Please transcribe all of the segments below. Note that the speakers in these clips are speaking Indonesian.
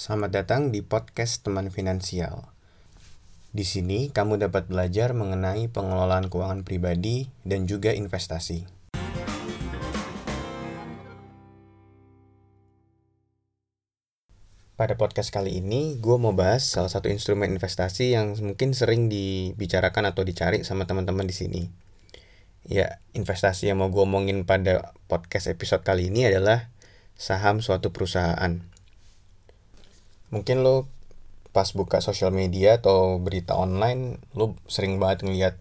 Selamat datang di podcast Teman Finansial. Di sini kamu dapat belajar mengenai pengelolaan keuangan pribadi dan juga investasi. Pada podcast kali ini, gue mau bahas salah satu instrumen investasi yang mungkin sering dibicarakan atau dicari sama teman-teman di sini. Ya, investasi yang mau gue omongin pada podcast episode kali ini adalah saham suatu perusahaan. Mungkin lo pas buka sosial media atau berita online, lo sering banget ngeliat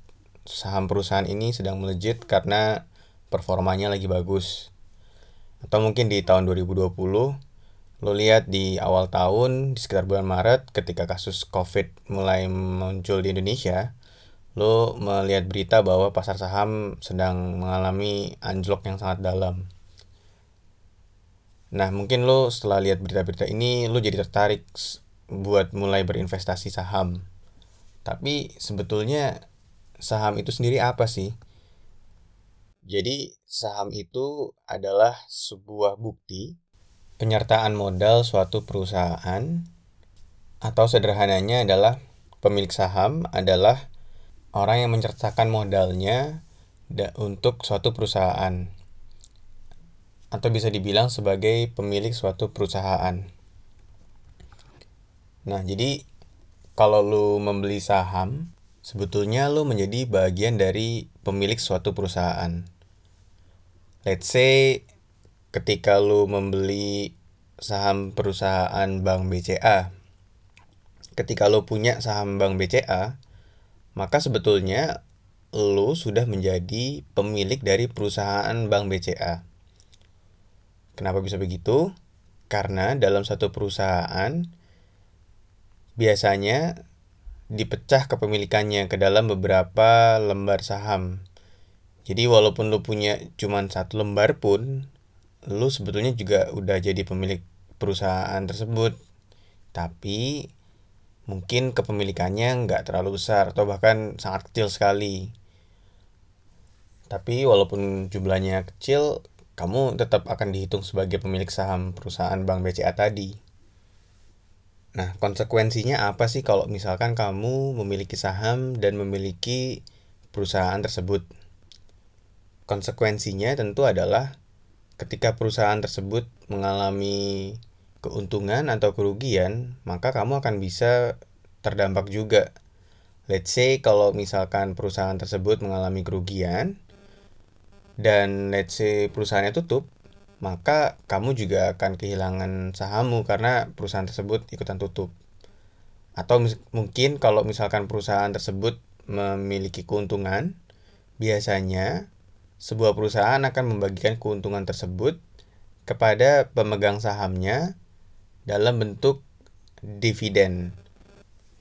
saham perusahaan ini sedang melejit karena performanya lagi bagus. Atau mungkin di tahun 2020, lo lihat di awal tahun di sekitar bulan Maret ketika kasus COVID mulai muncul di Indonesia, lo melihat berita bahwa pasar saham sedang mengalami anjlok yang sangat dalam. Nah, mungkin lo setelah lihat berita-berita ini, lo jadi tertarik buat mulai berinvestasi saham. Tapi sebetulnya saham itu sendiri apa sih? Jadi, saham itu adalah sebuah bukti penyertaan modal suatu perusahaan atau sederhananya adalah pemilik saham adalah orang yang menyertakan modalnya untuk suatu perusahaan atau bisa dibilang sebagai pemilik suatu perusahaan. Nah, jadi kalau lu membeli saham, sebetulnya lu menjadi bagian dari pemilik suatu perusahaan. Let's say ketika lu membeli saham perusahaan Bank BCA, ketika lu punya saham Bank BCA, maka sebetulnya lu sudah menjadi pemilik dari perusahaan Bank BCA. Kenapa bisa begitu? Karena dalam satu perusahaan biasanya dipecah kepemilikannya ke dalam beberapa lembar saham. Jadi walaupun lu punya cuma satu lembar pun, lu sebetulnya juga udah jadi pemilik perusahaan tersebut tapi mungkin kepemilikannya nggak terlalu besar atau bahkan sangat kecil sekali tapi walaupun jumlahnya kecil kamu tetap akan dihitung sebagai pemilik saham perusahaan Bank BCA tadi nah konsekuensinya apa sih kalau misalkan kamu memiliki saham dan memiliki perusahaan tersebut konsekuensinya tentu adalah ketika perusahaan tersebut mengalami keuntungan atau kerugian, maka kamu akan bisa terdampak juga. Let's say kalau misalkan perusahaan tersebut mengalami kerugian dan let's say perusahaannya tutup, maka kamu juga akan kehilangan sahammu karena perusahaan tersebut ikutan tutup. Atau mungkin kalau misalkan perusahaan tersebut memiliki keuntungan, biasanya sebuah perusahaan akan membagikan keuntungan tersebut kepada pemegang sahamnya dalam bentuk dividen.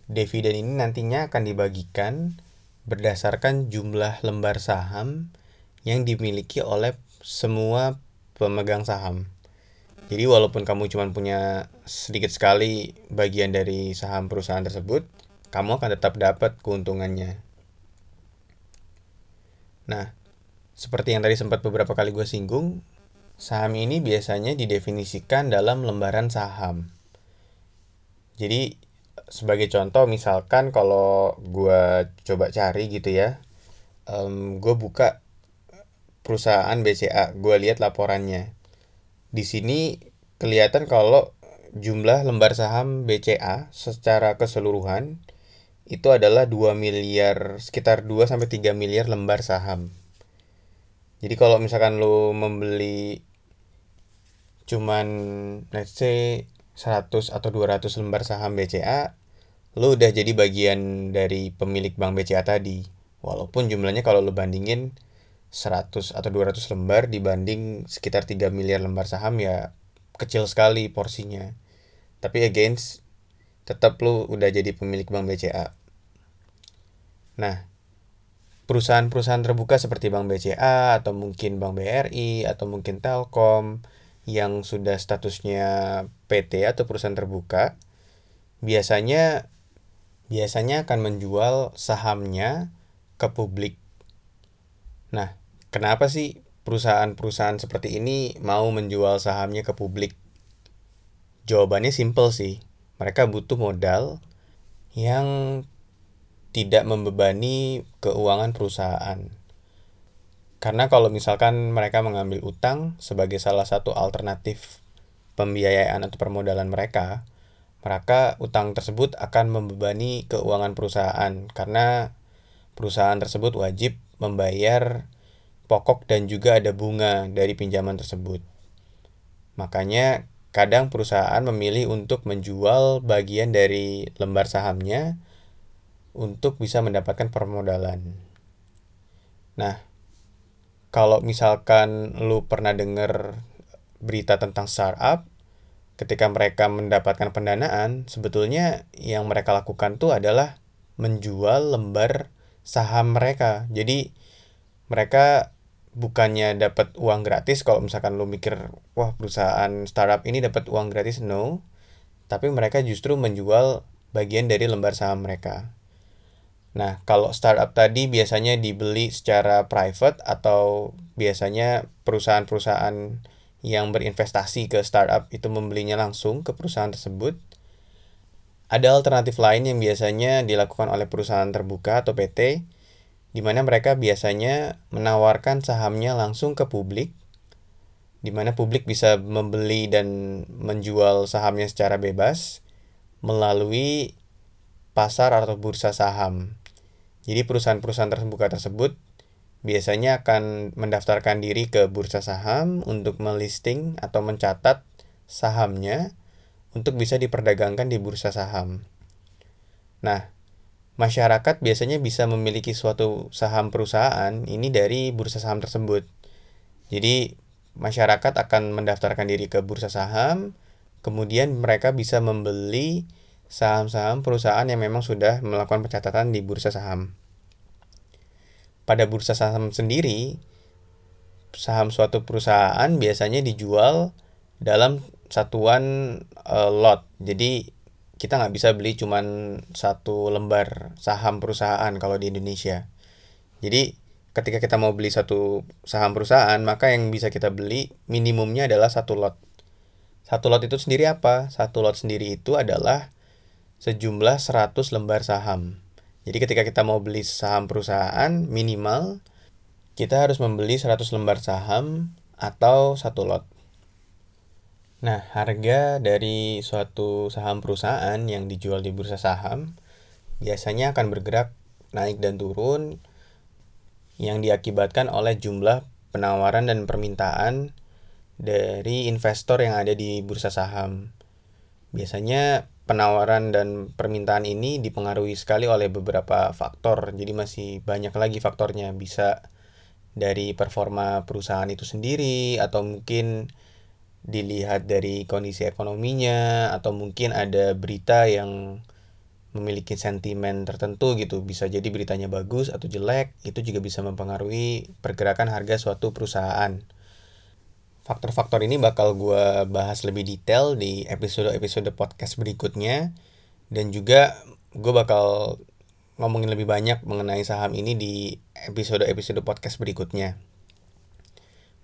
Dividen ini nantinya akan dibagikan berdasarkan jumlah lembar saham yang dimiliki oleh semua pemegang saham. Jadi walaupun kamu cuma punya sedikit sekali bagian dari saham perusahaan tersebut, kamu akan tetap dapat keuntungannya. Nah, seperti yang tadi sempat beberapa kali gue singgung, saham ini biasanya didefinisikan dalam lembaran saham. Jadi sebagai contoh misalkan kalau gue coba cari gitu ya, um, gue buka perusahaan BCA, gue lihat laporannya. Di sini kelihatan kalau jumlah lembar saham BCA secara keseluruhan itu adalah 2 miliar sekitar 2 sampai 3 miliar lembar saham. Jadi kalau misalkan lo membeli cuman let's say 100 atau 200 lembar saham BCA, lo udah jadi bagian dari pemilik bank BCA tadi. Walaupun jumlahnya kalau lo bandingin 100 atau 200 lembar dibanding sekitar 3 miliar lembar saham ya kecil sekali porsinya. Tapi against tetap lo udah jadi pemilik bank BCA. Nah, perusahaan-perusahaan terbuka seperti Bank BCA atau mungkin Bank BRI atau mungkin Telkom yang sudah statusnya PT atau perusahaan terbuka biasanya biasanya akan menjual sahamnya ke publik. Nah, kenapa sih perusahaan-perusahaan seperti ini mau menjual sahamnya ke publik? Jawabannya simpel sih. mereka butuh modal yang tidak membebani keuangan perusahaan. Karena kalau misalkan mereka mengambil utang sebagai salah satu alternatif pembiayaan atau permodalan mereka, maka utang tersebut akan membebani keuangan perusahaan karena perusahaan tersebut wajib membayar pokok dan juga ada bunga dari pinjaman tersebut. Makanya kadang perusahaan memilih untuk menjual bagian dari lembar sahamnya untuk bisa mendapatkan permodalan. Nah, kalau misalkan lu pernah dengar berita tentang startup, ketika mereka mendapatkan pendanaan, sebetulnya yang mereka lakukan tuh adalah menjual lembar saham mereka. Jadi mereka bukannya dapat uang gratis kalau misalkan lu mikir wah perusahaan startup ini dapat uang gratis. No. Tapi mereka justru menjual bagian dari lembar saham mereka. Nah kalau startup tadi biasanya dibeli secara private atau biasanya perusahaan-perusahaan yang berinvestasi ke startup itu membelinya langsung ke perusahaan tersebut. Ada alternatif lain yang biasanya dilakukan oleh perusahaan terbuka atau PT di mana mereka biasanya menawarkan sahamnya langsung ke publik, di mana publik bisa membeli dan menjual sahamnya secara bebas melalui pasar atau bursa saham. Jadi perusahaan-perusahaan terbuka tersebut biasanya akan mendaftarkan diri ke bursa saham untuk melisting atau mencatat sahamnya untuk bisa diperdagangkan di bursa saham. Nah, masyarakat biasanya bisa memiliki suatu saham perusahaan ini dari bursa saham tersebut. Jadi masyarakat akan mendaftarkan diri ke bursa saham, kemudian mereka bisa membeli saham-saham perusahaan yang memang sudah melakukan pencatatan di bursa saham. Pada bursa saham sendiri, saham suatu perusahaan biasanya dijual dalam satuan uh, lot. Jadi kita nggak bisa beli cuman satu lembar saham perusahaan kalau di Indonesia. Jadi ketika kita mau beli satu saham perusahaan, maka yang bisa kita beli minimumnya adalah satu lot. Satu lot itu sendiri apa? Satu lot sendiri itu adalah sejumlah 100 lembar saham. Jadi ketika kita mau beli saham perusahaan, minimal kita harus membeli 100 lembar saham atau satu lot. Nah, harga dari suatu saham perusahaan yang dijual di bursa saham biasanya akan bergerak naik dan turun yang diakibatkan oleh jumlah penawaran dan permintaan dari investor yang ada di bursa saham. Biasanya penawaran dan permintaan ini dipengaruhi sekali oleh beberapa faktor. Jadi masih banyak lagi faktornya. Bisa dari performa perusahaan itu sendiri atau mungkin dilihat dari kondisi ekonominya atau mungkin ada berita yang memiliki sentimen tertentu gitu. Bisa jadi beritanya bagus atau jelek itu juga bisa mempengaruhi pergerakan harga suatu perusahaan. Faktor-faktor ini bakal gue bahas lebih detail di episode-episode podcast berikutnya. Dan juga gue bakal ngomongin lebih banyak mengenai saham ini di episode-episode podcast berikutnya.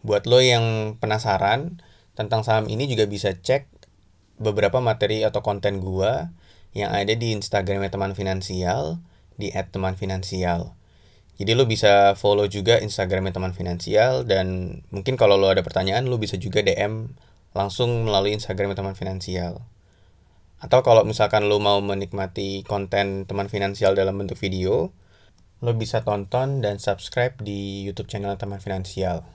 Buat lo yang penasaran tentang saham ini juga bisa cek beberapa materi atau konten gua yang ada di Instagramnya teman finansial di @temanfinansial. Jadi lo bisa follow juga Instagramnya teman finansial dan mungkin kalau lo ada pertanyaan lo bisa juga DM langsung melalui Instagramnya teman finansial. Atau kalau misalkan lo mau menikmati konten teman finansial dalam bentuk video, lo bisa tonton dan subscribe di YouTube channel teman finansial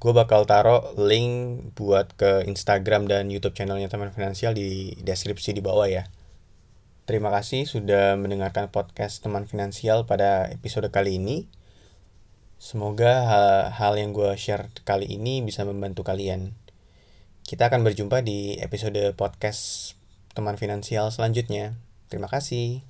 gue bakal taruh link buat ke Instagram dan YouTube channelnya teman finansial di deskripsi di bawah ya. Terima kasih sudah mendengarkan podcast teman finansial pada episode kali ini. Semoga hal, hal yang gue share kali ini bisa membantu kalian. Kita akan berjumpa di episode podcast teman finansial selanjutnya. Terima kasih.